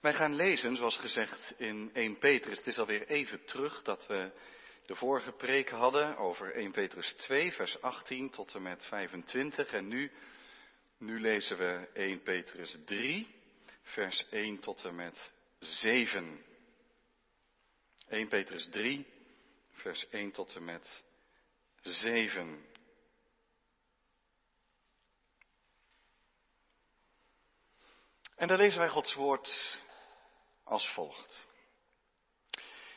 Wij gaan lezen, zoals gezegd, in 1 Petrus. Het is alweer even terug dat we de vorige preek hadden over 1 Petrus 2, vers 18 tot en met 25. En nu, nu lezen we 1 Petrus 3, vers 1 tot en met 7. 1 Petrus 3, vers 1 tot en met 7. En daar lezen wij Gods woord als volgt.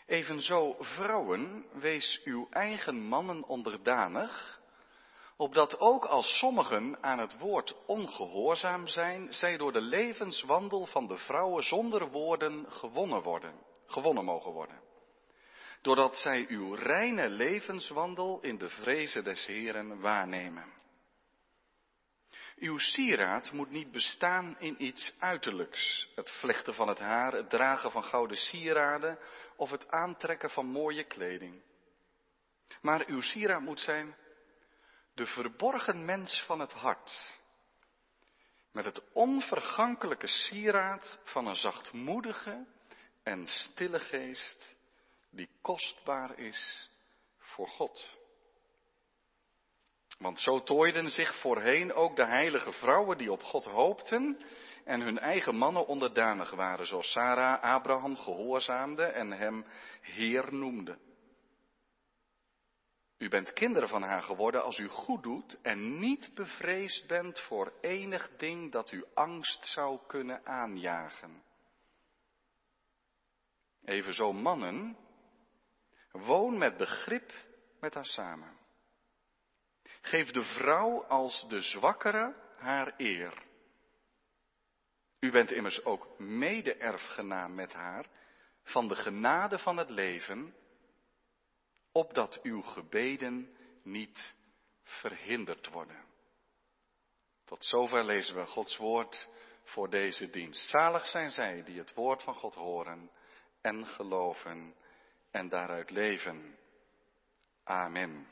Evenzo, vrouwen, wees uw eigen mannen onderdanig, opdat ook als sommigen aan het woord ongehoorzaam zijn, zij door de levenswandel van de vrouwen zonder woorden gewonnen worden, gewonnen mogen worden. Doordat zij uw reine levenswandel in de vrezen des Heren waarnemen. Uw sieraad moet niet bestaan in iets uiterlijks. Het vlechten van het haar, het dragen van gouden sieraden of het aantrekken van mooie kleding. Maar uw sieraad moet zijn de verborgen mens van het hart. Met het onvergankelijke sieraad van een zachtmoedige en stille geest die kostbaar is voor God. Want zo tooiden zich voorheen ook de heilige vrouwen die op God hoopten en hun eigen mannen onderdanig waren, zoals Sarah Abraham gehoorzaamde en hem Heer noemde. U bent kinderen van haar geworden als u goed doet en niet bevreesd bent voor enig ding dat u angst zou kunnen aanjagen. Evenzo mannen, woon met begrip met haar samen. Geef de vrouw als de zwakkere haar eer. U bent immers ook mede-erfgenaam met haar van de genade van het leven, opdat uw gebeden niet verhinderd worden. Tot zover lezen we Gods woord voor deze dienst. Zalig zijn zij die het woord van God horen en geloven en daaruit leven. Amen.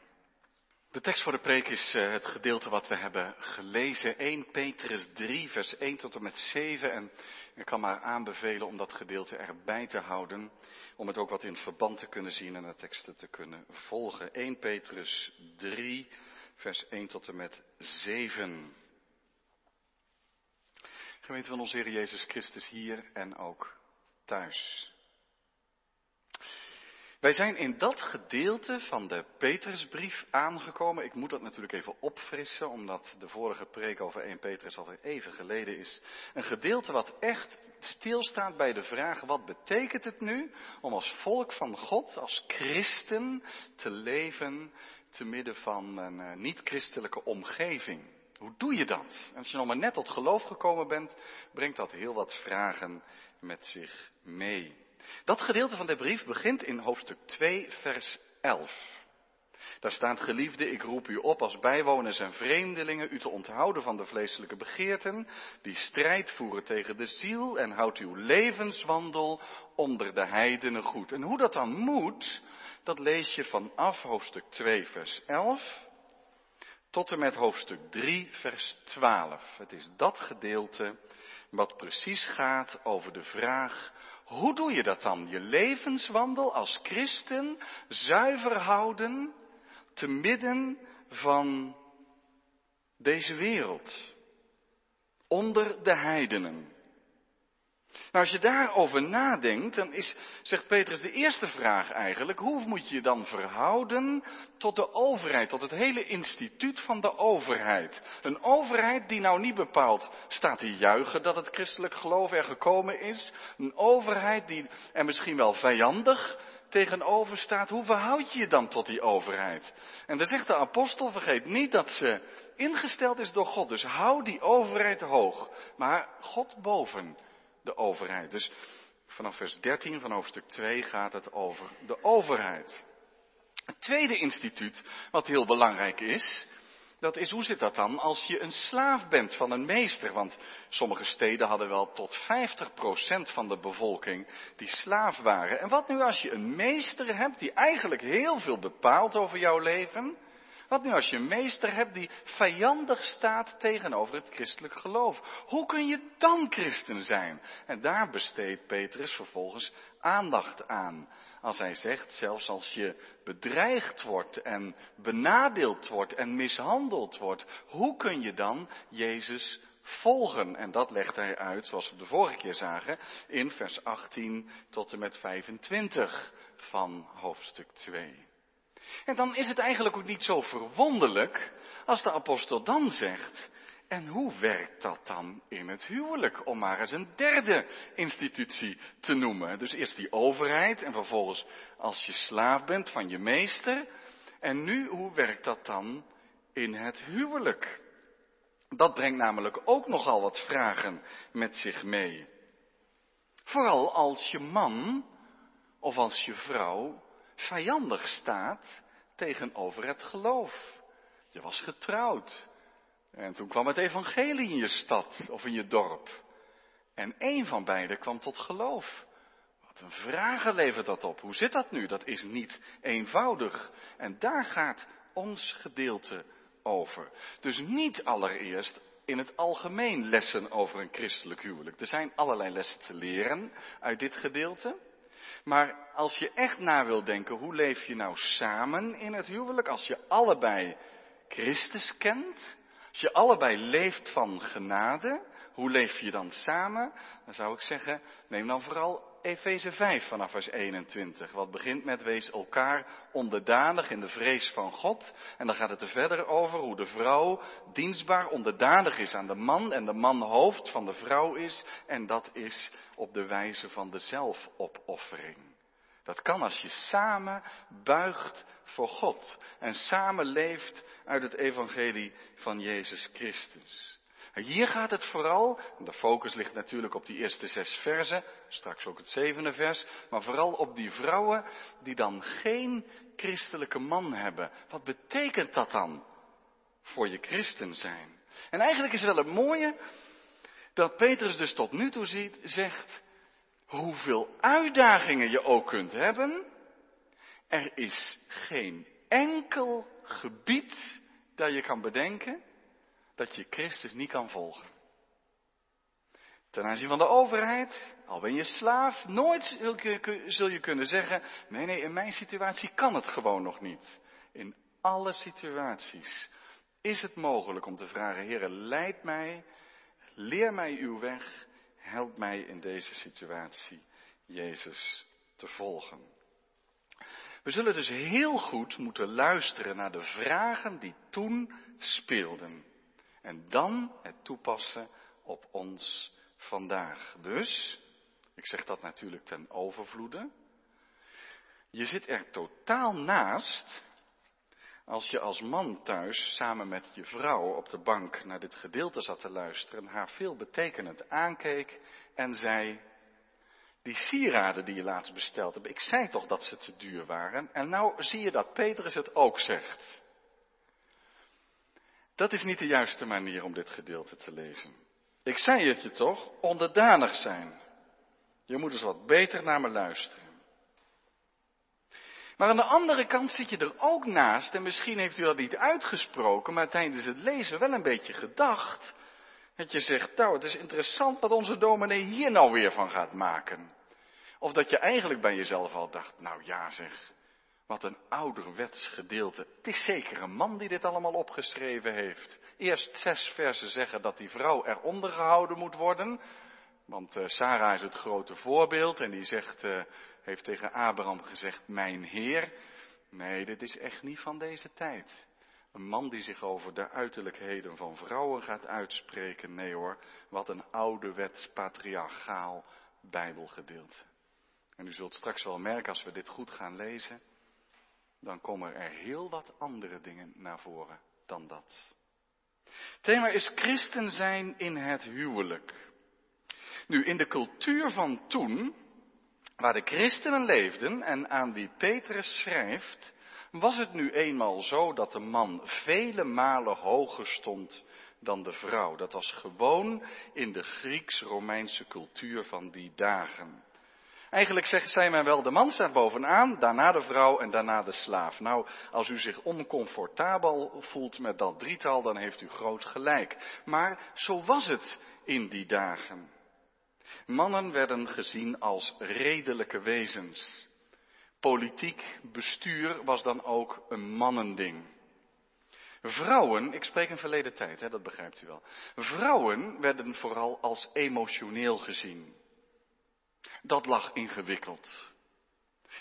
De tekst voor de preek is uh, het gedeelte wat we hebben gelezen. 1 Petrus 3, vers 1 tot en met 7. En ik kan maar aanbevelen om dat gedeelte erbij te houden. Om het ook wat in verband te kunnen zien en de teksten te kunnen volgen. 1 Petrus 3, vers 1 tot en met 7. Gemeente van onze Heer Jezus Christus hier en ook thuis. Wij zijn in dat gedeelte van de Petrusbrief aangekomen. Ik moet dat natuurlijk even opfrissen, omdat de vorige preek over 1 Petrus alweer even geleden is. Een gedeelte wat echt stilstaat bij de vraag, wat betekent het nu om als volk van God, als christen, te leven te midden van een uh, niet-christelijke omgeving? Hoe doe je dat? En als je nog maar net tot geloof gekomen bent, brengt dat heel wat vragen met zich mee. Dat gedeelte van de brief begint in hoofdstuk 2, vers 11. Daar staat, geliefde, ik roep u op als bijwoners en vreemdelingen u te onthouden van de vleeselijke begeerten, die strijd voeren tegen de ziel en houdt uw levenswandel onder de heidenen goed. En hoe dat dan moet, dat lees je vanaf hoofdstuk 2, vers 11 tot en met hoofdstuk 3, vers 12. Het is dat gedeelte wat precies gaat over de vraag hoe doe je dat dan? Je levenswandel als christen zuiver houden te midden van deze wereld. Onder de heidenen. Nou, als je daarover nadenkt, dan is, zegt Petrus, de eerste vraag eigenlijk, hoe moet je je dan verhouden tot de overheid, tot het hele instituut van de overheid? Een overheid die nou niet bepaald staat te juichen dat het christelijk geloof er gekomen is. Een overheid die er misschien wel vijandig tegenover staat. Hoe verhoud je je dan tot die overheid? En dan zegt de apostel, vergeet niet dat ze ingesteld is door God. Dus hou die overheid hoog. Maar God boven de overheid. Dus vanaf vers 13 van hoofdstuk 2 gaat het over de overheid. Het tweede instituut, wat heel belangrijk is, dat is hoe zit dat dan als je een slaaf bent van een meester? Want sommige steden hadden wel tot 50% van de bevolking die slaaf waren. En wat nu als je een meester hebt die eigenlijk heel veel bepaalt over jouw leven? Wat nu als je een meester hebt die vijandig staat tegenover het christelijk geloof? Hoe kun je dan christen zijn? En daar besteedt Petrus vervolgens aandacht aan. Als hij zegt, zelfs als je bedreigd wordt en benadeeld wordt en mishandeld wordt, hoe kun je dan Jezus volgen? En dat legt hij uit, zoals we de vorige keer zagen, in vers 18 tot en met 25 van hoofdstuk 2. En dan is het eigenlijk ook niet zo verwonderlijk als de apostel dan zegt, en hoe werkt dat dan in het huwelijk? Om maar eens een derde institutie te noemen. Dus eerst die overheid en vervolgens als je slaaf bent van je meester. En nu, hoe werkt dat dan in het huwelijk? Dat brengt namelijk ook nogal wat vragen met zich mee. Vooral als je man of als je vrouw vijandig staat tegenover het geloof. Je was getrouwd. En toen kwam het evangelie in je stad of in je dorp. En één van beiden kwam tot geloof. Wat een vragen levert dat op. Hoe zit dat nu? Dat is niet eenvoudig. En daar gaat ons gedeelte over. Dus niet allereerst in het algemeen lessen over een christelijk huwelijk. Er zijn allerlei lessen te leren uit dit gedeelte. Maar als je echt na wil denken, hoe leef je nou samen in het huwelijk? Als je allebei Christus kent, als je allebei leeft van genade, hoe leef je dan samen? Dan zou ik zeggen, neem dan vooral Efeze 5 vanaf vers 21. Wat begint met wees elkaar onderdanig in de vrees van God. En dan gaat het er verder over hoe de vrouw dienstbaar onderdanig is aan de man en de man hoofd van de vrouw is. En dat is op de wijze van de zelfopoffering. Dat kan als je samen buigt voor God en samen leeft uit het evangelie van Jezus Christus. Hier gaat het vooral, en de focus ligt natuurlijk op die eerste zes versen, straks ook het zevende vers, maar vooral op die vrouwen die dan geen christelijke man hebben. Wat betekent dat dan voor je christen zijn? En eigenlijk is wel het mooie dat Petrus dus tot nu toe ziet, zegt, hoeveel uitdagingen je ook kunt hebben, er is geen enkel gebied dat je kan bedenken dat je Christus niet kan volgen. Ten aanzien van de overheid, al ben je slaaf, nooit zul je kunnen zeggen, nee, nee, in mijn situatie kan het gewoon nog niet. In alle situaties is het mogelijk om te vragen, Heere, leid mij, leer mij uw weg, help mij in deze situatie Jezus te volgen. We zullen dus heel goed moeten luisteren naar de vragen die toen speelden. En dan het toepassen op ons vandaag. Dus, ik zeg dat natuurlijk ten overvloede. Je zit er totaal naast als je als man thuis samen met je vrouw op de bank naar dit gedeelte zat te luisteren, haar veel betekenend aankeek en zei, die sieraden die je laatst besteld hebt, ik zei toch dat ze te duur waren en nou zie je dat Petrus het ook zegt. Dat is niet de juiste manier om dit gedeelte te lezen. Ik zei het je toch, onderdanig zijn. Je moet eens wat beter naar me luisteren. Maar aan de andere kant zit je er ook naast, en misschien heeft u dat niet uitgesproken, maar tijdens het lezen wel een beetje gedacht. Dat je zegt, nou, het is interessant wat onze dominee hier nou weer van gaat maken. Of dat je eigenlijk bij jezelf al dacht, nou ja zeg, wat een ouderwets gedeelte. Het is zeker een man die dit allemaal opgeschreven heeft. Eerst zes versen zeggen dat die vrouw eronder gehouden moet worden. Want uh, Sarah is het grote voorbeeld en die zegt, uh, heeft tegen Abraham gezegd, mijn heer. Nee, dit is echt niet van deze tijd. Een man die zich over de uiterlijkheden van vrouwen gaat uitspreken. Nee hoor, wat een ouderwets patriarchaal bijbelgedeelte. En u zult straks wel merken als we dit goed gaan lezen dan komen er heel wat andere dingen naar voren dan dat. Thema is christen zijn in het huwelijk. Nu, in de cultuur van toen, waar de christenen leefden en aan wie Petrus schrijft, was het nu eenmaal zo dat de man vele malen hoger stond dan de vrouw. Dat was gewoon in de Grieks-Romeinse cultuur van die dagen. Eigenlijk zei men wel, de man staat bovenaan, daarna de vrouw en daarna de slaaf. Nou, als u zich oncomfortabel voelt met dat drietal, dan heeft u groot gelijk. Maar zo was het in die dagen. Mannen werden gezien als redelijke wezens. Politiek bestuur was dan ook een mannending. Vrouwen, ik spreek in verleden tijd, hè, dat begrijpt u wel. Vrouwen werden vooral als emotioneel gezien. Dat lag ingewikkeld.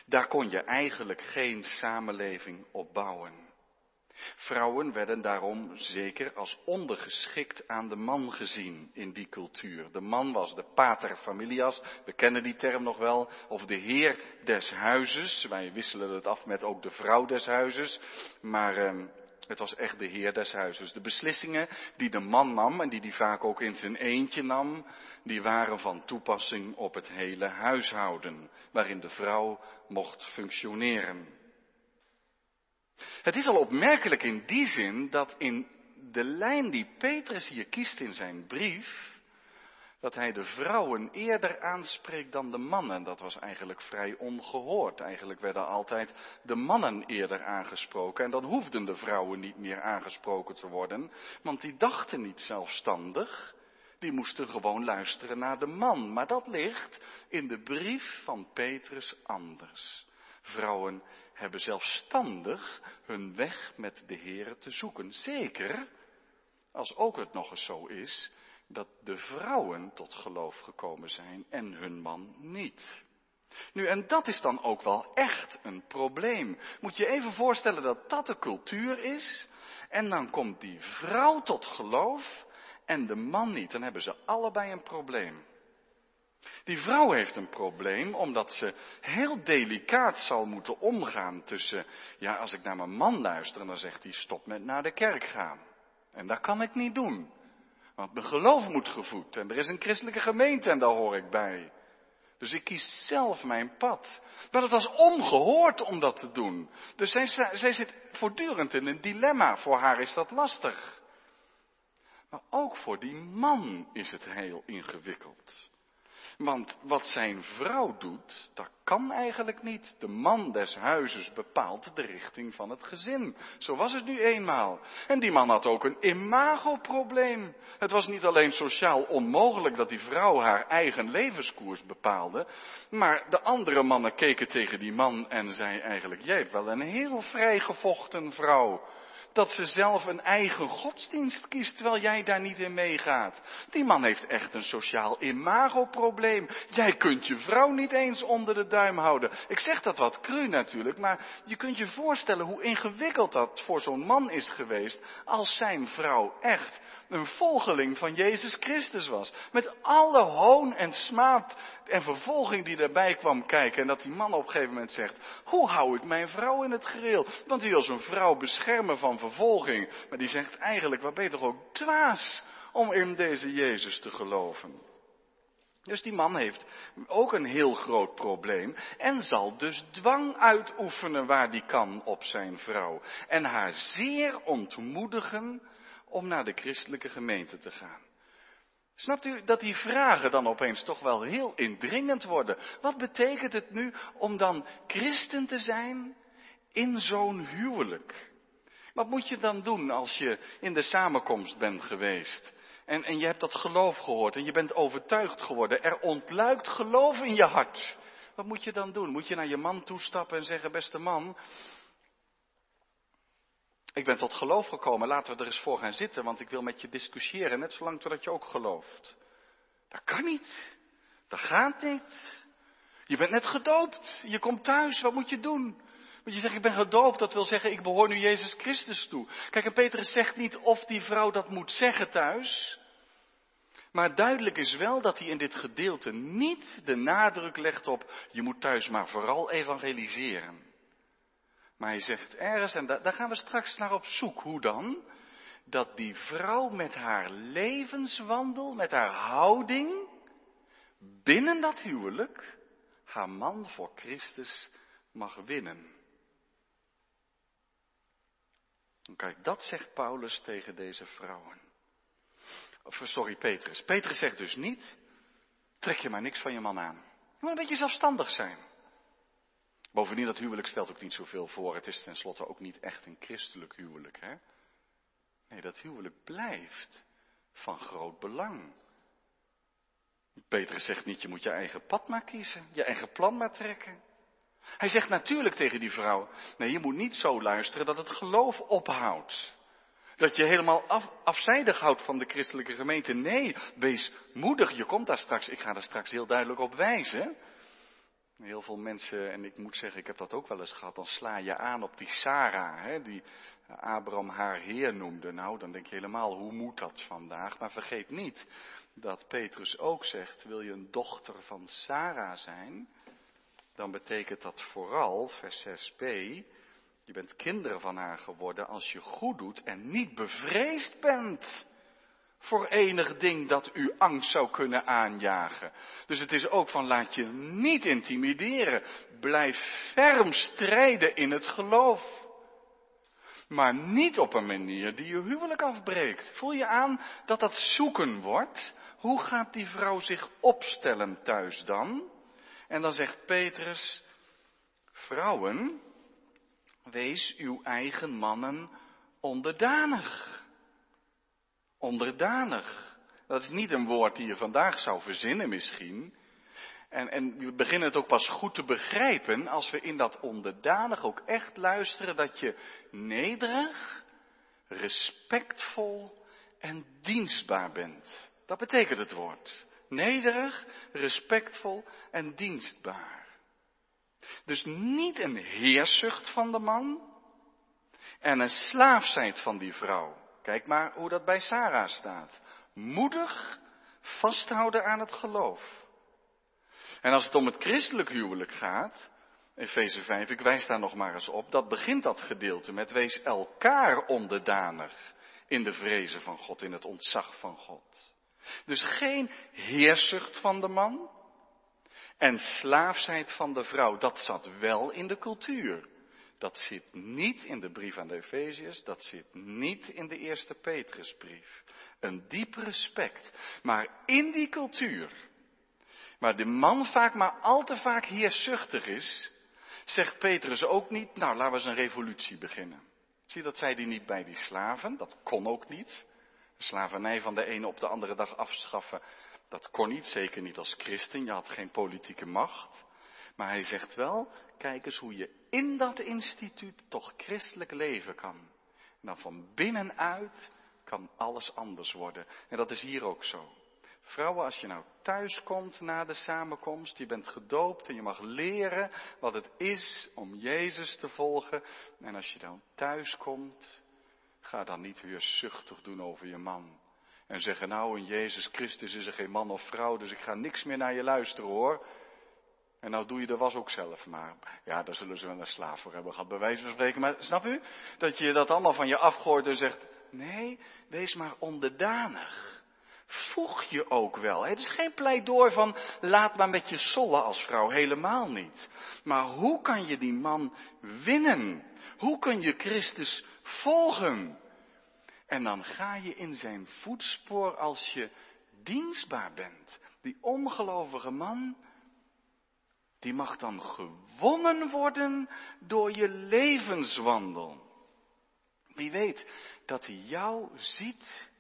Daar kon je eigenlijk geen samenleving op bouwen. Vrouwen werden daarom zeker als ondergeschikt aan de man gezien in die cultuur. De man was de pater familias, we kennen die term nog wel, of de heer des huizes. Wij wisselen het af met ook de vrouw des huizes, maar eh, het was echt de heer des huizes. De beslissingen die de man nam en die hij vaak ook in zijn eentje nam, die waren van toepassing op het hele huishouden, waarin de vrouw mocht functioneren. Het is al opmerkelijk in die zin dat in de lijn die Petrus hier kiest in zijn brief, dat hij de vrouwen eerder aanspreekt dan de mannen. Dat was eigenlijk vrij ongehoord. Eigenlijk werden altijd de mannen eerder aangesproken en dan hoefden de vrouwen niet meer aangesproken te worden, want die dachten niet zelfstandig. Die moesten gewoon luisteren naar de man. Maar dat ligt in de brief van Petrus anders. Vrouwen hebben zelfstandig hun weg met de Heer te zoeken. Zeker als ook het nog eens zo is dat de vrouwen tot geloof gekomen zijn en hun man niet. Nu, en dat is dan ook wel echt een probleem. Moet je even voorstellen dat dat de cultuur is, en dan komt die vrouw tot geloof en de man niet. Dan hebben ze allebei een probleem. Die vrouw heeft een probleem omdat ze heel delicaat zal moeten omgaan tussen, ja, als ik naar mijn man luister, dan zegt hij stop met naar de kerk gaan. En dat kan ik niet doen. Want mijn geloof moet gevoed en er is een christelijke gemeente en daar hoor ik bij. Dus ik kies zelf mijn pad. Maar het was ongehoord om dat te doen. Dus zij, zij zit voortdurend in een dilemma. Voor haar is dat lastig. Maar ook voor die man is het heel ingewikkeld. Want wat zijn vrouw doet, dat kan eigenlijk niet. De man des huizes bepaalt de richting van het gezin. Zo was het nu eenmaal. En die man had ook een imagoprobleem. Het was niet alleen sociaal onmogelijk dat die vrouw haar eigen levenskoers bepaalde, maar de andere mannen keken tegen die man en zei eigenlijk, jij hebt wel een heel vrijgevochten vrouw dat ze zelf een eigen godsdienst kiest, terwijl jij daar niet in meegaat. Die man heeft echt een sociaal imagoprobleem. Jij kunt je vrouw niet eens onder de duim houden. Ik zeg dat wat cru natuurlijk, maar je kunt je voorstellen hoe ingewikkeld dat voor zo'n man is geweest, als zijn vrouw echt een volgeling van Jezus Christus was. Met alle hoon en smaad en vervolging die daarbij kwam kijken. En dat die man op een gegeven moment zegt, hoe hou ik mijn vrouw in het gereel? Want die wil zijn vrouw beschermen van vervolging. Maar die zegt eigenlijk, wat ben je toch ook dwaas om in deze Jezus te geloven? Dus die man heeft ook een heel groot probleem en zal dus dwang uitoefenen waar die kan op zijn vrouw. En haar zeer ontmoedigen om naar de christelijke gemeente te gaan. Snapt u dat die vragen dan opeens toch wel heel indringend worden? Wat betekent het nu om dan christen te zijn in zo'n huwelijk? Wat moet je dan doen als je in de samenkomst bent geweest? En, en je hebt dat geloof gehoord en je bent overtuigd geworden. Er ontluikt geloof in je hart. Wat moet je dan doen? Moet je naar je man toestappen en zeggen, beste man, ik ben tot geloof gekomen, laten we er eens voor gaan zitten, want ik wil met je discussiëren, net zolang totdat je ook gelooft. Dat kan niet. Dat gaat niet. Je bent net gedoopt. Je komt thuis. Wat moet je doen? Moet je zeggen, ik ben gedoopt. Dat wil zeggen, ik behoor nu Jezus Christus toe. Kijk, en Petrus zegt niet of die vrouw dat moet zeggen thuis. Maar duidelijk is wel dat hij in dit gedeelte niet de nadruk legt op, je moet thuis maar vooral evangeliseren. Maar hij zegt ergens, en daar gaan we straks naar op zoek, hoe dan? Dat die vrouw met haar levenswandel, met haar houding, binnen dat huwelijk, haar man voor Christus mag winnen. kijk, dat zegt Paulus tegen deze vrouwen. Of sorry, Petrus. Petrus zegt dus niet, trek je maar niks van je man aan. Je moet een beetje zelfstandig zijn. Bovendien, dat huwelijk stelt ook niet zoveel voor. Het is tenslotte ook niet echt een christelijk huwelijk. Hè? Nee, dat huwelijk blijft van groot belang. Petrus zegt niet, je moet je eigen pad maar kiezen, je eigen plan maar trekken. Hij zegt natuurlijk tegen die vrouw, nee, je moet niet zo luisteren dat het geloof ophoudt. Dat je helemaal af, afzijdig houdt van de christelijke gemeente. Nee, wees moedig, je komt daar straks, ik ga daar straks heel duidelijk op wijzen. Heel veel mensen, en ik moet zeggen, ik heb dat ook wel eens gehad, dan sla je aan op die Sarah, hè, die Abraham haar heer noemde. Nou, dan denk je helemaal, hoe moet dat vandaag? Maar vergeet niet dat Petrus ook zegt, wil je een dochter van Sarah zijn? Dan betekent dat vooral, vers 6b, je bent kinderen van haar geworden als je goed doet en niet bevreesd bent voor enig ding dat u angst zou kunnen aanjagen. Dus het is ook van laat je niet intimideren. Blijf ferm strijden in het geloof. Maar niet op een manier die je huwelijk afbreekt. Voel je aan dat dat zoeken wordt? Hoe gaat die vrouw zich opstellen thuis dan? En dan zegt Petrus, vrouwen, wees uw eigen mannen onderdanig onderdanig. Dat is niet een woord die je vandaag zou verzinnen misschien. En, en we beginnen het ook pas goed te begrijpen als we in dat onderdanig ook echt luisteren dat je nederig, respectvol en dienstbaar bent. Dat betekent het woord. Nederig, respectvol en dienstbaar. Dus niet een heersucht van de man en een slaafheid van die vrouw. Kijk maar hoe dat bij Sarah staat. Moedig vasthouden aan het geloof. En als het om het christelijk huwelijk gaat, Efeze 5, ik wijs daar nog maar eens op, dat begint dat gedeelte met wees elkaar onderdanig in de vrezen van God, in het ontzag van God. Dus geen heersucht van de man en slaafsheid van de vrouw, dat zat wel in de cultuur. Dat zit niet in de brief aan de Efeziërs, dat zit niet in de eerste Petrusbrief. Een diep respect. Maar in die cultuur, waar de man vaak maar al te vaak heerzuchtig is, zegt Petrus ook niet, nou laten we eens een revolutie beginnen. Zie, dat zei hij niet bij die slaven, dat kon ook niet. De slavernij van de ene op de andere dag afschaffen, dat kon niet, zeker niet als christen, je had geen politieke macht. Maar hij zegt wel, kijk eens hoe je in dat instituut toch christelijk leven kan. En dan van binnenuit kan alles anders worden. En dat is hier ook zo. Vrouwen, als je nou thuis komt na de samenkomst, je bent gedoopt en je mag leren wat het is om Jezus te volgen. En als je dan thuis komt, ga dan niet weer zuchtig doen over je man. En zeggen, nou in Jezus Christus is er geen man of vrouw, dus ik ga niks meer naar je luisteren hoor. En nou doe je de was ook zelf maar. Ja, daar zullen ze wel een slaaf voor hebben gehad, bij wijze van spreken. Maar snap u? Dat je dat allemaal van je afgooit en zegt, nee, wees maar onderdanig. Voeg je ook wel. Het is geen pleidooi van laat maar met je sollen als vrouw, helemaal niet. Maar hoe kan je die man winnen? Hoe kun je Christus volgen? En dan ga je in zijn voetspoor als je dienstbaar bent. Die ongelovige man, die mag dan gewonnen worden door je levenswandel. Wie weet dat hij jou ziet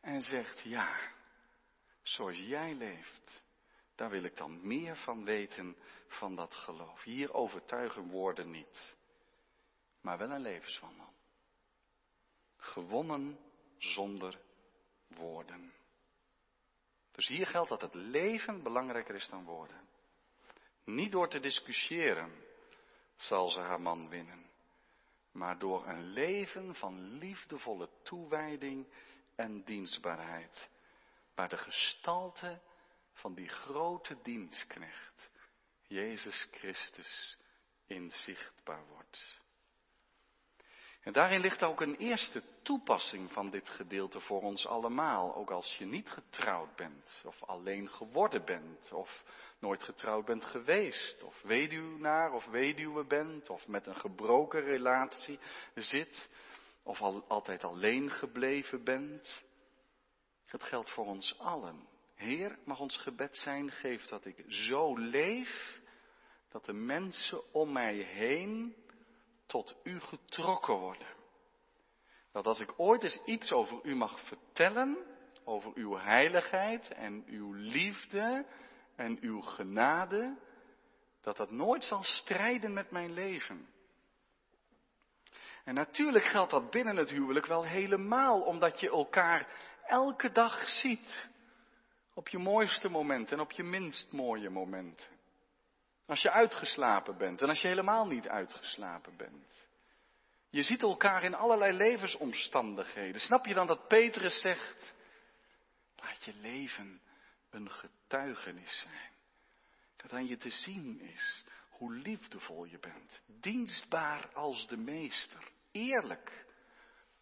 en zegt, ja, zoals jij leeft, daar wil ik dan meer van weten van dat geloof. Hier overtuigen woorden niet, maar wel een levenswandel. Gewonnen zonder woorden. Dus hier geldt dat het leven belangrijker is dan woorden. Niet door te discussiëren zal ze haar man winnen, maar door een leven van liefdevolle toewijding en dienstbaarheid, waar de gestalte van die grote dienstknecht, Jezus Christus, inzichtbaar wordt. En daarin ligt ook een eerste toepassing van dit gedeelte voor ons allemaal. Ook als je niet getrouwd bent, of alleen geworden bent, of nooit getrouwd bent geweest, of weduwnaar of weduwe bent, of met een gebroken relatie zit, of al, altijd alleen gebleven bent. Het geldt voor ons allen. Heer, mag ons gebed zijn, geef dat ik zo leef, dat de mensen om mij heen tot u getrokken worden. Dat als ik ooit eens iets over u mag vertellen, over uw heiligheid en uw liefde en uw genade, dat dat nooit zal strijden met mijn leven. En natuurlijk geldt dat binnen het huwelijk wel helemaal, omdat je elkaar elke dag ziet. Op je mooiste momenten en op je minst mooie momenten. Als je uitgeslapen bent en als je helemaal niet uitgeslapen bent. Je ziet elkaar in allerlei levensomstandigheden. Snap je dan dat Petrus zegt, laat je leven een getuigenis zijn. Dat aan je te zien is hoe liefdevol je bent. Dienstbaar als de meester. Eerlijk.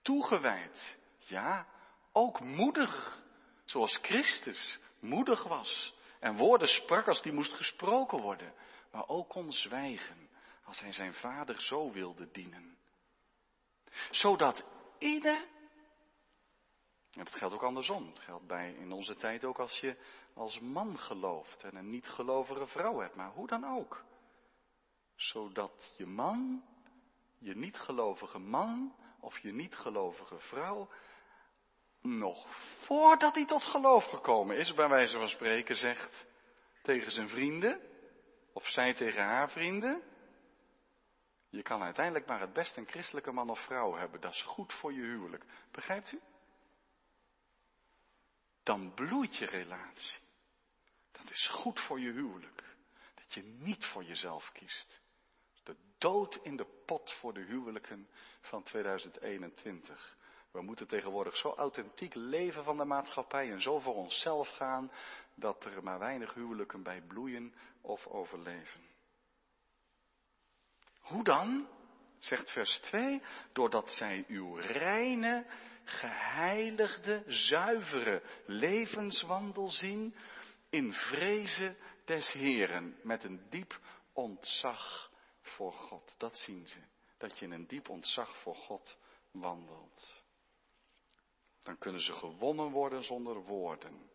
Toegewijd. Ja, ook moedig. Zoals Christus moedig was. En woorden sprak als die moest gesproken worden. Maar ook kon zwijgen als hij zijn vader zo wilde dienen. Zodat ieder en dat geldt ook andersom. Het geldt bij in onze tijd ook als je als man gelooft en een niet-gelovige vrouw hebt, maar hoe dan ook. Zodat je man, je niet-gelovige man of je niet-gelovige vrouw, nog voordat hij tot geloof gekomen is, bij wijze van spreken, zegt tegen zijn vrienden, of zij tegen haar vrienden, je kan uiteindelijk maar het best een christelijke man of vrouw hebben. Dat is goed voor je huwelijk. Begrijpt u? Dan bloeit je relatie. Dat is goed voor je huwelijk. Dat je niet voor jezelf kiest. De dood in de pot voor de huwelijken van 2021. We moeten tegenwoordig zo authentiek leven van de maatschappij en zo voor onszelf gaan dat er maar weinig huwelijken bij bloeien of overleven. Hoe dan? Zegt vers 2, doordat zij uw reine geheiligde, zuivere levenswandel zien in vrezen des Heren, met een diep ontzag voor God. Dat zien ze, dat je in een diep ontzag voor God wandelt. Dan kunnen ze gewonnen worden zonder woorden.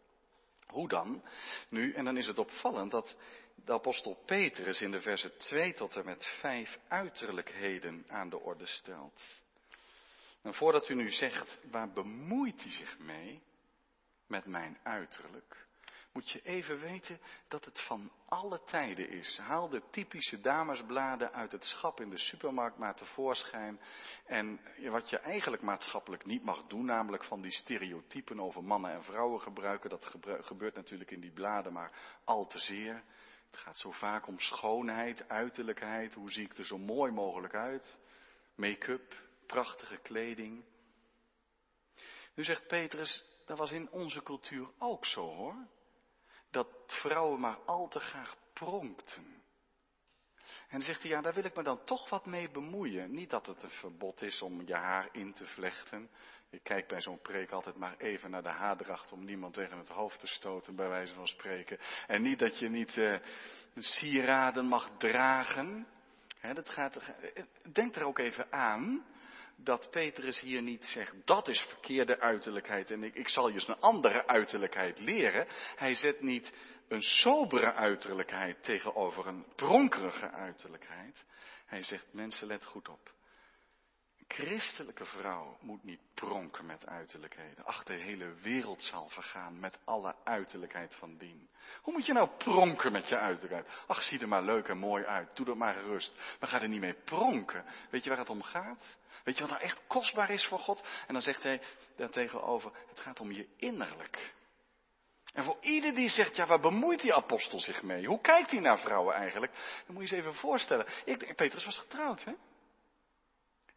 Hoe dan? Nu, en dan is het opvallend dat de apostel Petrus in de versen 2 tot en met 5 uiterlijkheden aan de orde stelt. Voordat u nu zegt, waar bemoeit hij zich mee met mijn uiterlijk? Moet je even weten dat het van alle tijden is. Haal de typische damesbladen uit het schap in de supermarkt maar tevoorschijn. En wat je eigenlijk maatschappelijk niet mag doen, namelijk van die stereotypen over mannen en vrouwen gebruiken. Dat gebeurt natuurlijk in die bladen maar al te zeer. Het gaat zo vaak om schoonheid, uiterlijkheid. Hoe zie ik er zo mooi mogelijk uit? Make-up, prachtige kleding. Nu zegt Petrus, dat was in onze cultuur ook zo hoor. Dat vrouwen maar al te graag pronkten. En zegt hij, ja, daar wil ik me dan toch wat mee bemoeien. Niet dat het een verbod is om je haar in te vlechten. Ik kijk bij zo'n preek altijd maar even naar de haardracht om niemand tegen het hoofd te stoten, bij wijze van spreken. En niet dat je niet uh, sieraden mag dragen. dat gaat, denk er ook even aan dat Petrus hier niet zegt, dat is verkeerde uiterlijkheid en ik, ik zal je eens een andere uiterlijkheid leren. Hij zet niet een sobere uiterlijkheid tegenover een pronkerige uiterlijkheid. Hij zegt, mensen let goed op. Christelijke vrouw moet niet pronken met uiterlijkheden. Ach, de hele wereld zal vergaan met alle uiterlijkheid van dien. Hoe moet je nou pronken met je uiterlijkheid? Ach, zie er maar leuk en mooi uit. Doe er maar gerust. Maar ga er niet mee pronken. Weet je waar het om gaat? Weet je wat nou echt kostbaar is voor God? En dan zegt hij daartegenover, het gaat om je innerlijk. En voor ieder die zegt, ja, waar bemoeit die apostel zich mee? Hoe kijkt hij naar vrouwen eigenlijk? Dan moet je eens even voorstellen. Ik, Petrus was getrouwd, hè?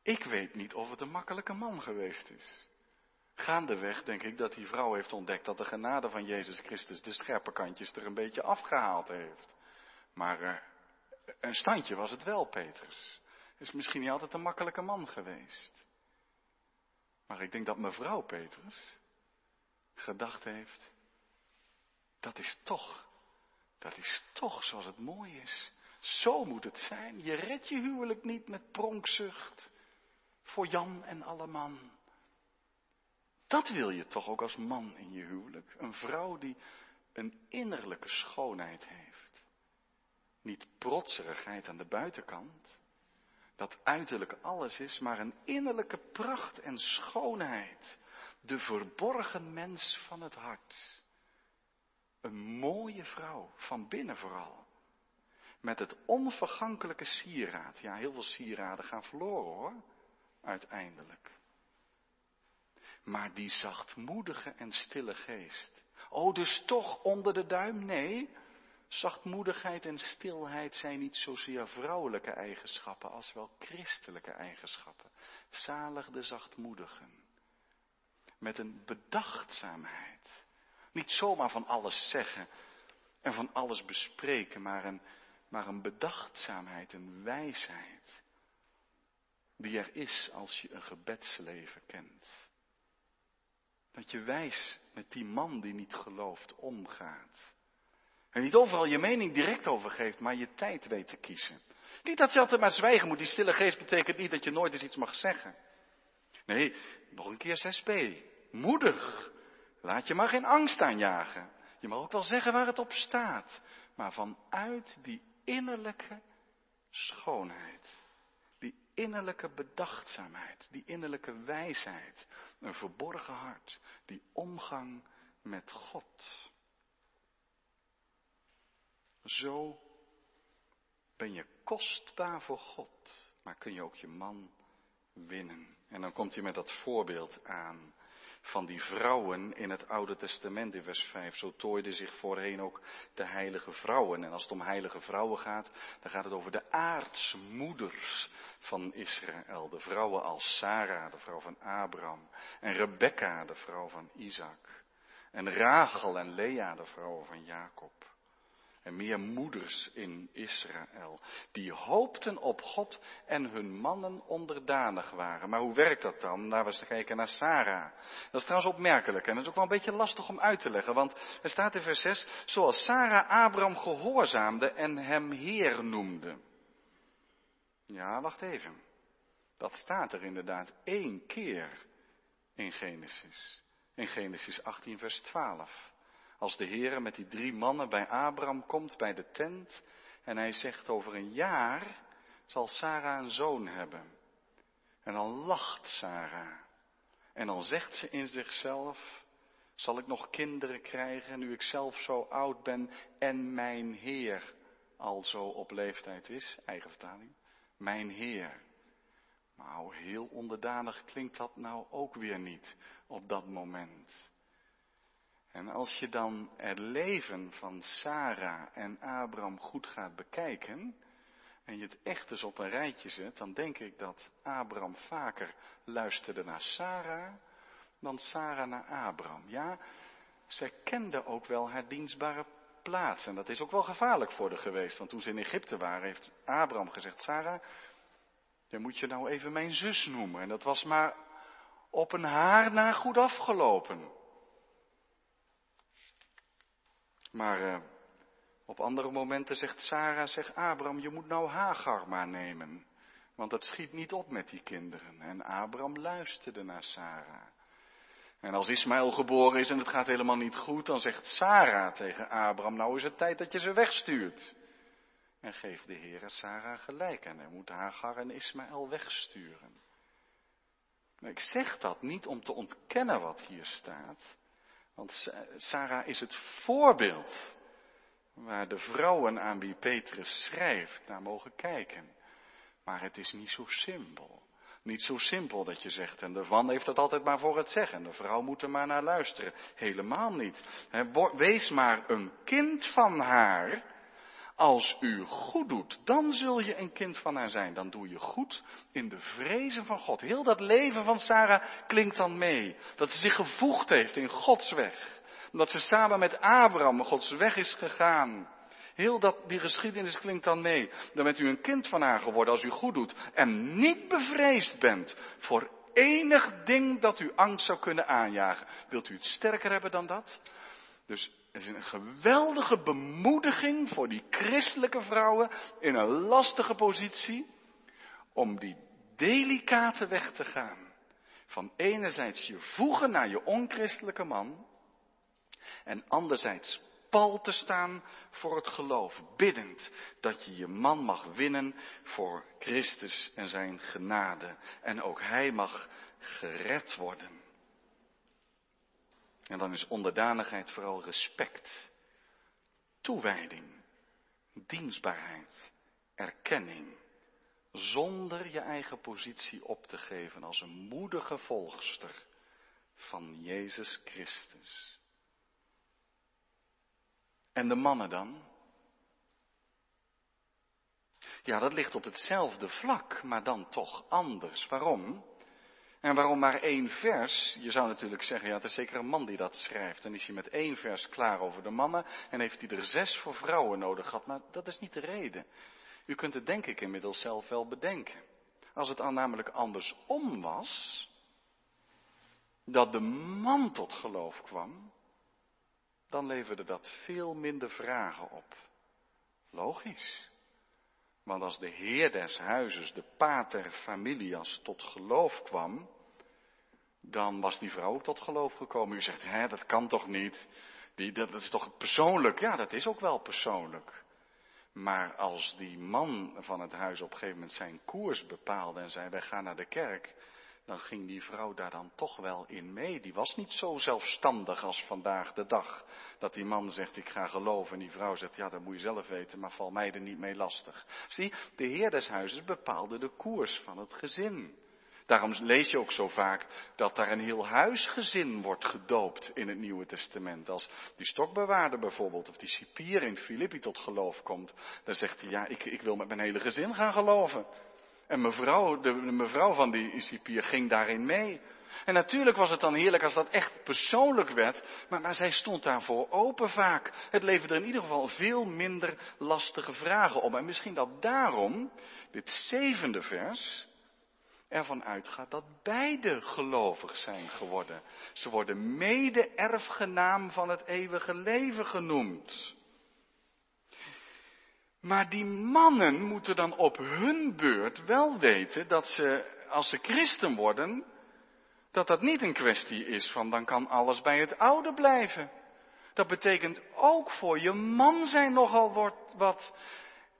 Ik weet niet of het een makkelijke man geweest is. Gaandeweg denk ik dat die vrouw heeft ontdekt dat de genade van Jezus Christus de scherpe kantjes er een beetje afgehaald heeft. Maar uh, een standje was het wel, Petrus. Is misschien niet altijd een makkelijke man geweest. Maar ik denk dat mevrouw Petrus gedacht heeft, dat is toch, dat is toch zoals het mooi is. Zo moet het zijn. Je redt je huwelijk niet met pronkzucht voor Jan en alle man. Dat wil je toch ook als man in je huwelijk. Een vrouw die een innerlijke schoonheid heeft. Niet protserigheid aan de buitenkant, dat uiterlijk alles is, maar een innerlijke pracht en schoonheid. De verborgen mens van het hart. Een mooie vrouw, van binnen vooral. Met het onvergankelijke sieraad. Ja, heel veel sieraden gaan verloren hoor, uiteindelijk. Maar die zachtmoedige en stille geest. Oh, dus toch onder de duim? Nee. Zachtmoedigheid en stilheid zijn niet zozeer vrouwelijke eigenschappen als wel christelijke eigenschappen. Zalig de zachtmoedigen. Met een bedachtzaamheid. Niet zomaar van alles zeggen en van alles bespreken, maar een, maar een bedachtzaamheid, een wijsheid. Die er is als je een gebedsleven kent. Dat je wijs met die man die niet gelooft omgaat. En niet overal je mening direct over geeft, maar je tijd weet te kiezen. Niet dat je altijd maar zwijgen moet. Die stille geest betekent niet dat je nooit eens iets mag zeggen. Nee, nog een keer 6b. Moedig. Laat je maar geen angst aanjagen. Je mag ook wel zeggen waar het op staat. Maar vanuit die innerlijke schoonheid. Innerlijke bedachtzaamheid. Die innerlijke wijsheid. Een verborgen hart. Die omgang met God. Zo ben je kostbaar voor God, maar kun je ook je man winnen. En dan komt hij met dat voorbeeld aan van die vrouwen in het Oude Testament in vers 5. Zo tooiden zich voorheen ook de heilige vrouwen. En als het om heilige vrouwen gaat, dan gaat het over de aartsmoeders van Israël. De vrouwen als Sarah, de vrouw van Abraham. En Rebecca, de vrouw van Isaac. En Rachel en Lea, de vrouwen van Jacob en meer moeders in Israël. Die hoopten op God en hun mannen onderdanig waren. Maar hoe werkt dat dan? Laten we eens kijken naar Sarah. Dat is trouwens opmerkelijk en dat is ook wel een beetje lastig om uit te leggen. Want er staat in vers 6, zoals Sarah Abraham gehoorzaamde en hem Heer noemde. Ja, wacht even. Dat staat er inderdaad één keer in Genesis. In Genesis 18, vers 12. Als de Heer met die drie mannen bij Abraham komt bij de tent en hij zegt over een jaar zal Sarah een zoon hebben. En dan lacht Sarah. En dan zegt ze in zichzelf, zal ik nog kinderen krijgen nu ik zelf zo oud ben en mijn Heer al zo op leeftijd is, eigen vertaling, mijn Heer. Maar heel onderdanig klinkt dat nou ook weer niet op dat moment. En als je dan het leven van Sarah en Abraham goed gaat bekijken, en je het echt eens op een rijtje zet, dan denk ik dat Abraham vaker luisterde naar Sarah dan Sarah naar Abraham. Ja, zij kende ook wel haar dienstbare plaats. En dat is ook wel gevaarlijk voor haar geweest. Want toen ze in Egypte waren, heeft Abraham gezegd, Sarah, dan moet je nou even mijn zus noemen. En dat was maar op een haar na goed afgelopen. Maar uh, op andere momenten zegt Sarah, zegt Abraham, je moet nou Hagar maar nemen. Want het schiet niet op met die kinderen. En Abraham luisterde naar Sarah. En als Ismaël geboren is en het gaat helemaal niet goed, dan zegt Sarah tegen Abraham, nou is het tijd dat je ze wegstuurt. En geeft de Heer Sarah gelijk en hij moet Hagar en Ismaël wegsturen. Maar ik zeg dat niet om te ontkennen wat hier staat, want Sarah is het voorbeeld waar de vrouwen aan wie Petrus schrijft naar mogen kijken. Maar het is niet zo simpel. Niet zo simpel dat je zegt, en de man heeft het altijd maar voor het zeggen, de vrouw moet er maar naar luisteren. Helemaal niet. Wees maar een kind van haar als u goed doet, dan zul je een kind van haar zijn. Dan doe je goed in de vrezen van God. Heel dat leven van Sarah klinkt dan mee. Dat ze zich gevoegd heeft in Gods weg. Omdat ze samen met Abraham Gods weg is gegaan. Heel dat, die geschiedenis klinkt dan mee. Dan bent u een kind van haar geworden als u goed doet. En niet bevreesd bent voor enig ding dat u angst zou kunnen aanjagen. Wilt u het sterker hebben dan dat? Dus het is een geweldige bemoediging voor die christelijke vrouwen in een lastige positie om die delicate weg te gaan. Van enerzijds je voegen naar je onchristelijke man en anderzijds pal te staan voor het geloof, biddend dat je je man mag winnen voor Christus en zijn genade. En ook hij mag gered worden. En dan is onderdanigheid vooral respect, toewijding, dienstbaarheid, erkenning. Zonder je eigen positie op te geven als een moedige volgster van Jezus Christus. En de mannen dan? Ja, dat ligt op hetzelfde vlak, maar dan toch anders. Waarom? En waarom maar één vers? Je zou natuurlijk zeggen, ja, het is zeker een man die dat schrijft. Dan is hij met één vers klaar over de mannen en heeft hij er zes voor vrouwen nodig gehad. Maar dat is niet de reden. U kunt het denk ik inmiddels zelf wel bedenken. Als het al namelijk andersom was, dat de man tot geloof kwam, dan leverde dat veel minder vragen op. Logisch. Want als de heer des huizes, de pater familias, tot geloof kwam, dan was die vrouw ook tot geloof gekomen. U zegt, hè, dat kan toch niet? Die, dat, is toch persoonlijk? Ja, dat is ook wel persoonlijk. Maar als die man van het huis op een gegeven moment zijn koers bepaalde en zei, wij gaan naar de kerk, dan ging die vrouw daar dan toch wel in mee. Die was niet zo zelfstandig als vandaag de dag. Dat die man zegt, ik ga geloven. En die vrouw zegt, ja, dat moet je zelf weten, maar val mij er niet mee lastig. Zie, de heer des huizes bepaalde de koers van het gezin. Daarom lees je ook zo vaak dat daar een heel huisgezin wordt gedoopt in het Nieuwe Testament. Als die stokbewaarder bijvoorbeeld, of die cipier in Filippi tot geloof komt, dan zegt hij, ja, ik, ik wil met mijn hele gezin gaan geloven. En mevrouw, de, de mevrouw van die cipier ging daarin mee. En natuurlijk was het dan heerlijk als dat echt persoonlijk werd, maar, maar zij stond daarvoor open vaak. Het leverde in ieder geval veel minder lastige vragen op. En misschien dat daarom dit zevende vers ervan uitgaat dat beide gelovig zijn geworden. Ze worden mede-erfgenaam van het eeuwige leven genoemd. Maar die mannen moeten dan op hun beurt wel weten dat ze, als ze christen worden, dat dat niet een kwestie is van dan kan alles bij het oude blijven. Dat betekent ook voor je man zijn nogal wat.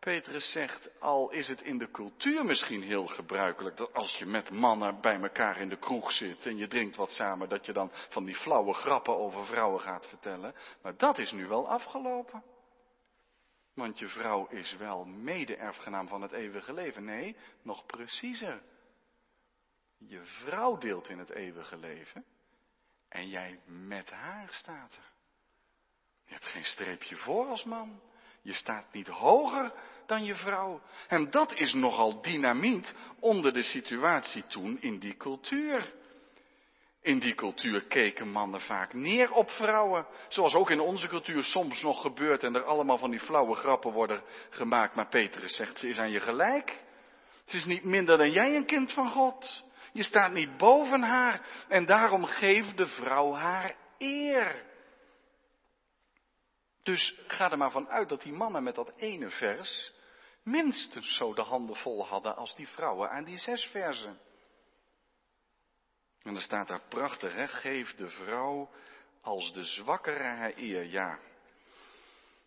Petrus zegt, al is het in de cultuur misschien heel gebruikelijk dat als je met mannen bij elkaar in de kroeg zit en je drinkt wat samen, dat je dan van die flauwe grappen over vrouwen gaat vertellen. Maar dat is nu wel afgelopen. Want je vrouw is wel mede-erfgenaam van het eeuwige leven. Nee, nog preciezer. Je vrouw deelt in het eeuwige leven en jij met haar staat er. Je hebt geen streepje voor als man. Je staat niet hoger dan je vrouw. En dat is nogal dynamiet onder de situatie toen in die cultuur. In die cultuur keken mannen vaak neer op vrouwen. Zoals ook in onze cultuur soms nog gebeurt en er allemaal van die flauwe grappen worden gemaakt. Maar Petrus zegt, ze is aan je gelijk. Ze is niet minder dan jij een kind van God. Je staat niet boven haar en daarom geeft de vrouw haar eer. Dus ga er maar van uit dat die mannen met dat ene vers minstens zo de handen vol hadden als die vrouwen aan die zes versen. En dan staat daar prachtig, hè, geef de vrouw als de zwakkere haar eer. Ja.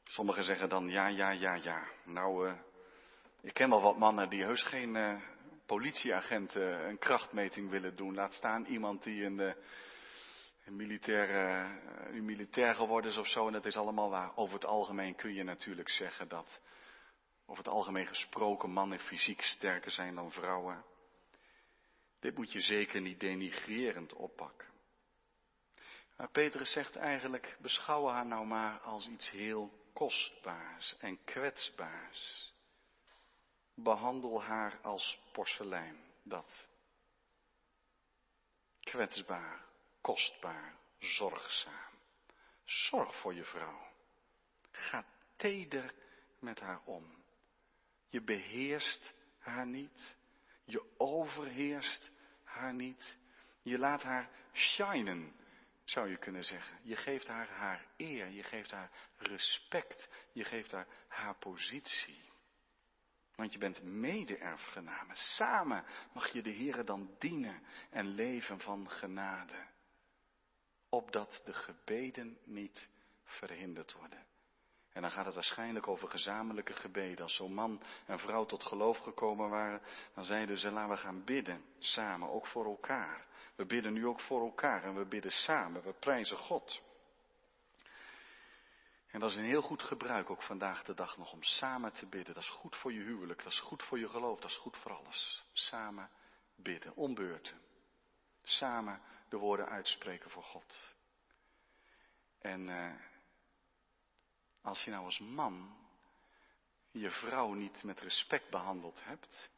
Sommigen zeggen dan ja, ja, ja, ja. Nou, uh, ik ken wel wat mannen die heus geen uh, politieagenten een krachtmeting willen doen. Laat staan iemand die een, een, militair, uh, militair geworden is of zo. En dat is allemaal waar. Over het algemeen kun je natuurlijk zeggen dat, over het algemeen gesproken, mannen fysiek sterker zijn dan vrouwen. Dit moet je zeker niet denigrerend oppakken. Maar Petrus zegt eigenlijk, beschouw haar nou maar als iets heel kostbaars en kwetsbaars. Behandel haar als porselein, dat. Kwetsbaar, kostbaar, zorgzaam. Zorg voor je vrouw. Ga teder met haar om. Je beheerst haar niet. Je overheerst haar niet. Je laat haar shinen, zou je kunnen zeggen. Je geeft haar haar eer, je geeft haar respect, je geeft haar haar positie. Want je bent mede-erfgename. Samen mag je de Heere dan dienen en leven van genade. Opdat de gebeden niet verhinderd worden. En dan gaat het waarschijnlijk over gezamenlijke gebeden. Als zo'n man en vrouw tot geloof gekomen waren, dan zeiden ze, laten we gaan bidden, samen, ook voor elkaar. We bidden nu ook voor elkaar en we bidden samen, we prijzen God. En dat is een heel goed gebruik ook vandaag de dag nog om samen te bidden. Dat is goed voor je huwelijk, dat is goed voor je geloof, dat is goed voor alles. Samen bidden, ombeurten. Samen de woorden uitspreken voor God. En uh, als je nou als man je vrouw niet met respect behandeld hebt,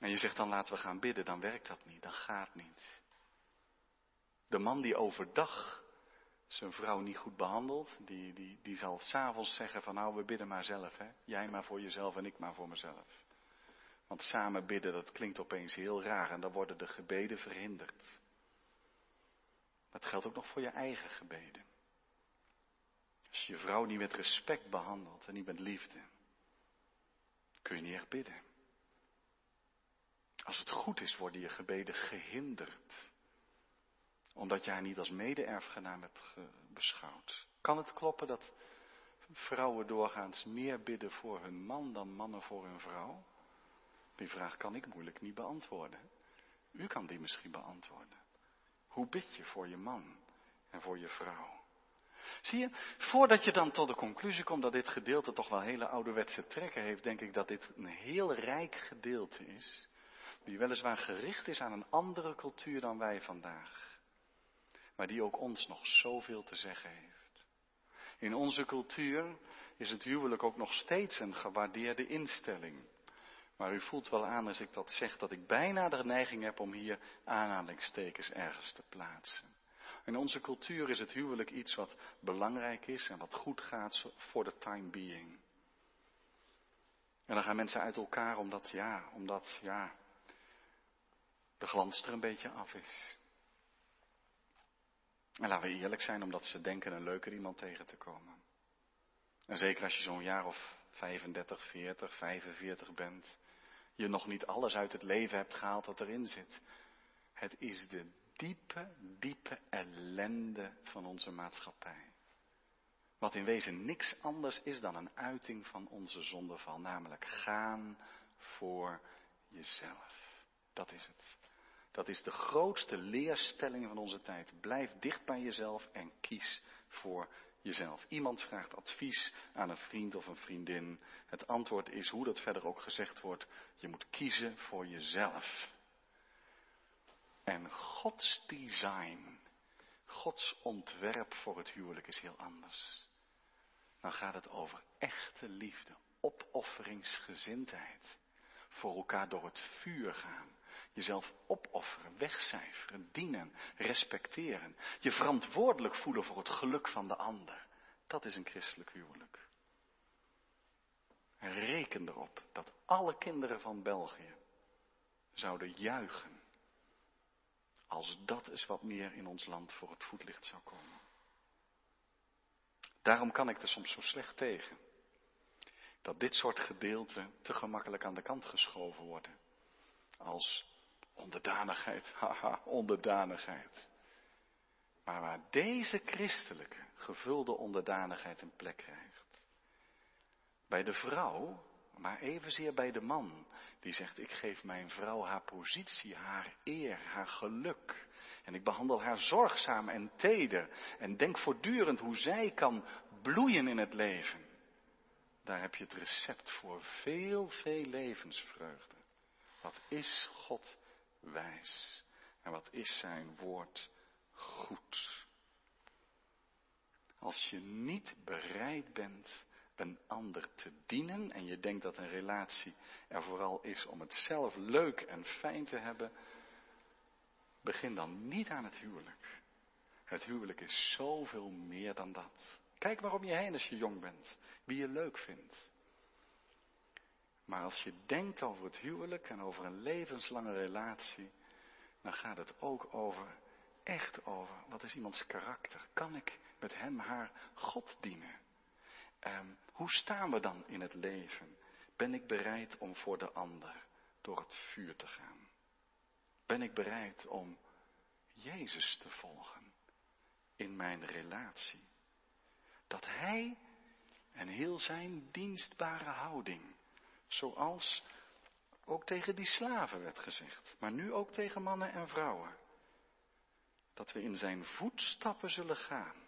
en je zegt dan laten we gaan bidden, dan werkt dat niet, dan gaat niet. De man die overdag zijn vrouw niet goed behandelt, die, die, die zal s'avonds zeggen van nou we bidden maar zelf, hè? jij maar voor jezelf en ik maar voor mezelf. Want samen bidden, dat klinkt opeens heel raar en dan worden de gebeden verhinderd. Dat geldt ook nog voor je eigen gebeden. Als je je vrouw niet met respect behandelt en niet met liefde, kun je niet echt bidden. Als het goed is, worden je gebeden gehinderd. Omdat je haar niet als mede-erfgenaam hebt beschouwd. Kan het kloppen dat vrouwen doorgaans meer bidden voor hun man dan mannen voor hun vrouw? Die vraag kan ik moeilijk niet beantwoorden. U kan die misschien beantwoorden. Hoe bid je voor je man en voor je vrouw? Zie je, voordat je dan tot de conclusie komt dat dit gedeelte toch wel hele ouderwetse trekken heeft, denk ik dat dit een heel rijk gedeelte is, die weliswaar gericht is aan een andere cultuur dan wij vandaag, maar die ook ons nog zoveel te zeggen heeft. In onze cultuur is het huwelijk ook nog steeds een gewaardeerde instelling. Maar u voelt wel aan als ik dat zeg, dat ik bijna de neiging heb om hier aanhalingstekens ergens te plaatsen. In onze cultuur is het huwelijk iets wat belangrijk is en wat goed gaat voor de time being. En dan gaan mensen uit elkaar omdat, ja, omdat, ja, de glans er een beetje af is. En laten we eerlijk zijn, omdat ze denken een leuker iemand tegen te komen. En zeker als je zo'n jaar of 35, 40, 45 bent, je nog niet alles uit het leven hebt gehaald wat erin zit. Het is de diepe, diepe ellende van onze maatschappij. Wat in wezen niks anders is dan een uiting van onze zondeval, namelijk gaan voor jezelf. Dat is het. Dat is de grootste leerstelling van onze tijd. Blijf dicht bij jezelf en kies voor jezelf. Iemand vraagt advies aan een vriend of een vriendin. Het antwoord is, hoe dat verder ook gezegd wordt, je moet kiezen voor jezelf. En Gods design, Gods ontwerp voor het huwelijk is heel anders. Dan gaat het over echte liefde, opofferingsgezindheid. Voor elkaar door het vuur gaan. Jezelf opofferen, wegcijferen, dienen, respecteren. Je verantwoordelijk voelen voor het geluk van de ander. Dat is een christelijk huwelijk. En reken erop dat alle kinderen van België zouden juichen als dat is wat meer in ons land voor het voetlicht zou komen. Daarom kan ik er soms zo slecht tegen. Dat dit soort gedeelten te gemakkelijk aan de kant geschoven worden. Als onderdanigheid, haha, onderdanigheid. Maar waar deze christelijke gevulde onderdanigheid een plek krijgt. Bij de vrouw maar evenzeer bij de man die zegt, ik geef mijn vrouw haar positie, haar eer, haar geluk. En ik behandel haar zorgzaam en teder en denk voortdurend hoe zij kan bloeien in het leven. Daar heb je het recept voor veel, veel levensvreugde. Wat is God wijs en wat is zijn woord goed. Als je niet bereid bent een ander te dienen en je denkt dat een relatie er vooral is om het zelf leuk en fijn te hebben, begin dan niet aan het huwelijk. Het huwelijk is zoveel meer dan dat. Kijk maar om je heen als je jong bent, wie je leuk vindt. Maar als je denkt over het huwelijk en over een levenslange relatie, dan gaat het ook over, echt over, wat is iemands karakter? Kan ik met hem haar God dienen? Um, hoe staan we dan in het leven? Ben ik bereid om voor de ander door het vuur te gaan? Ben ik bereid om Jezus te volgen in mijn relatie? Dat Hij En heel zijn dienstbare houding. Zoals ook tegen die slaven werd gezegd. Maar nu ook tegen mannen en vrouwen. Dat we in zijn voetstappen zullen gaan.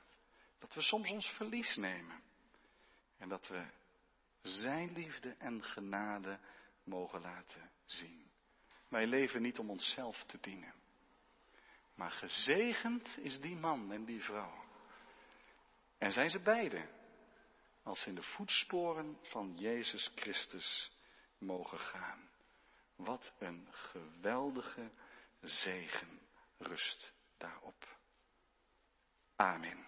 Dat we soms ons verlies nemen. En dat we zijn liefde en genade mogen laten zien. Wij leven niet om onszelf te dienen. Maar gezegend is die man en die vrouw. En zijn ze beiden. Als in de voetsporen van Jezus Christus mogen gaan. Wat een geweldige zegen rust daarop. Amen.